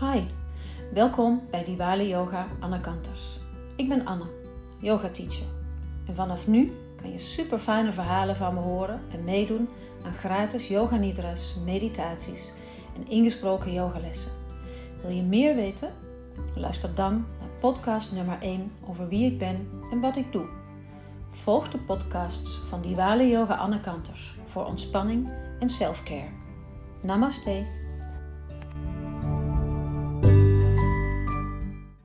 Hi, welkom bij Diwali Yoga Anne Kanters. Ik ben Anne, yoga teacher. En vanaf nu kan je super fijne verhalen van me horen en meedoen aan gratis yoga nidras, meditaties en ingesproken yogalessen. Wil je meer weten? Luister dan naar podcast nummer 1 over wie ik ben en wat ik doe. Volg de podcasts van Diwali Yoga Anne Kanters voor ontspanning en selfcare. Namaste.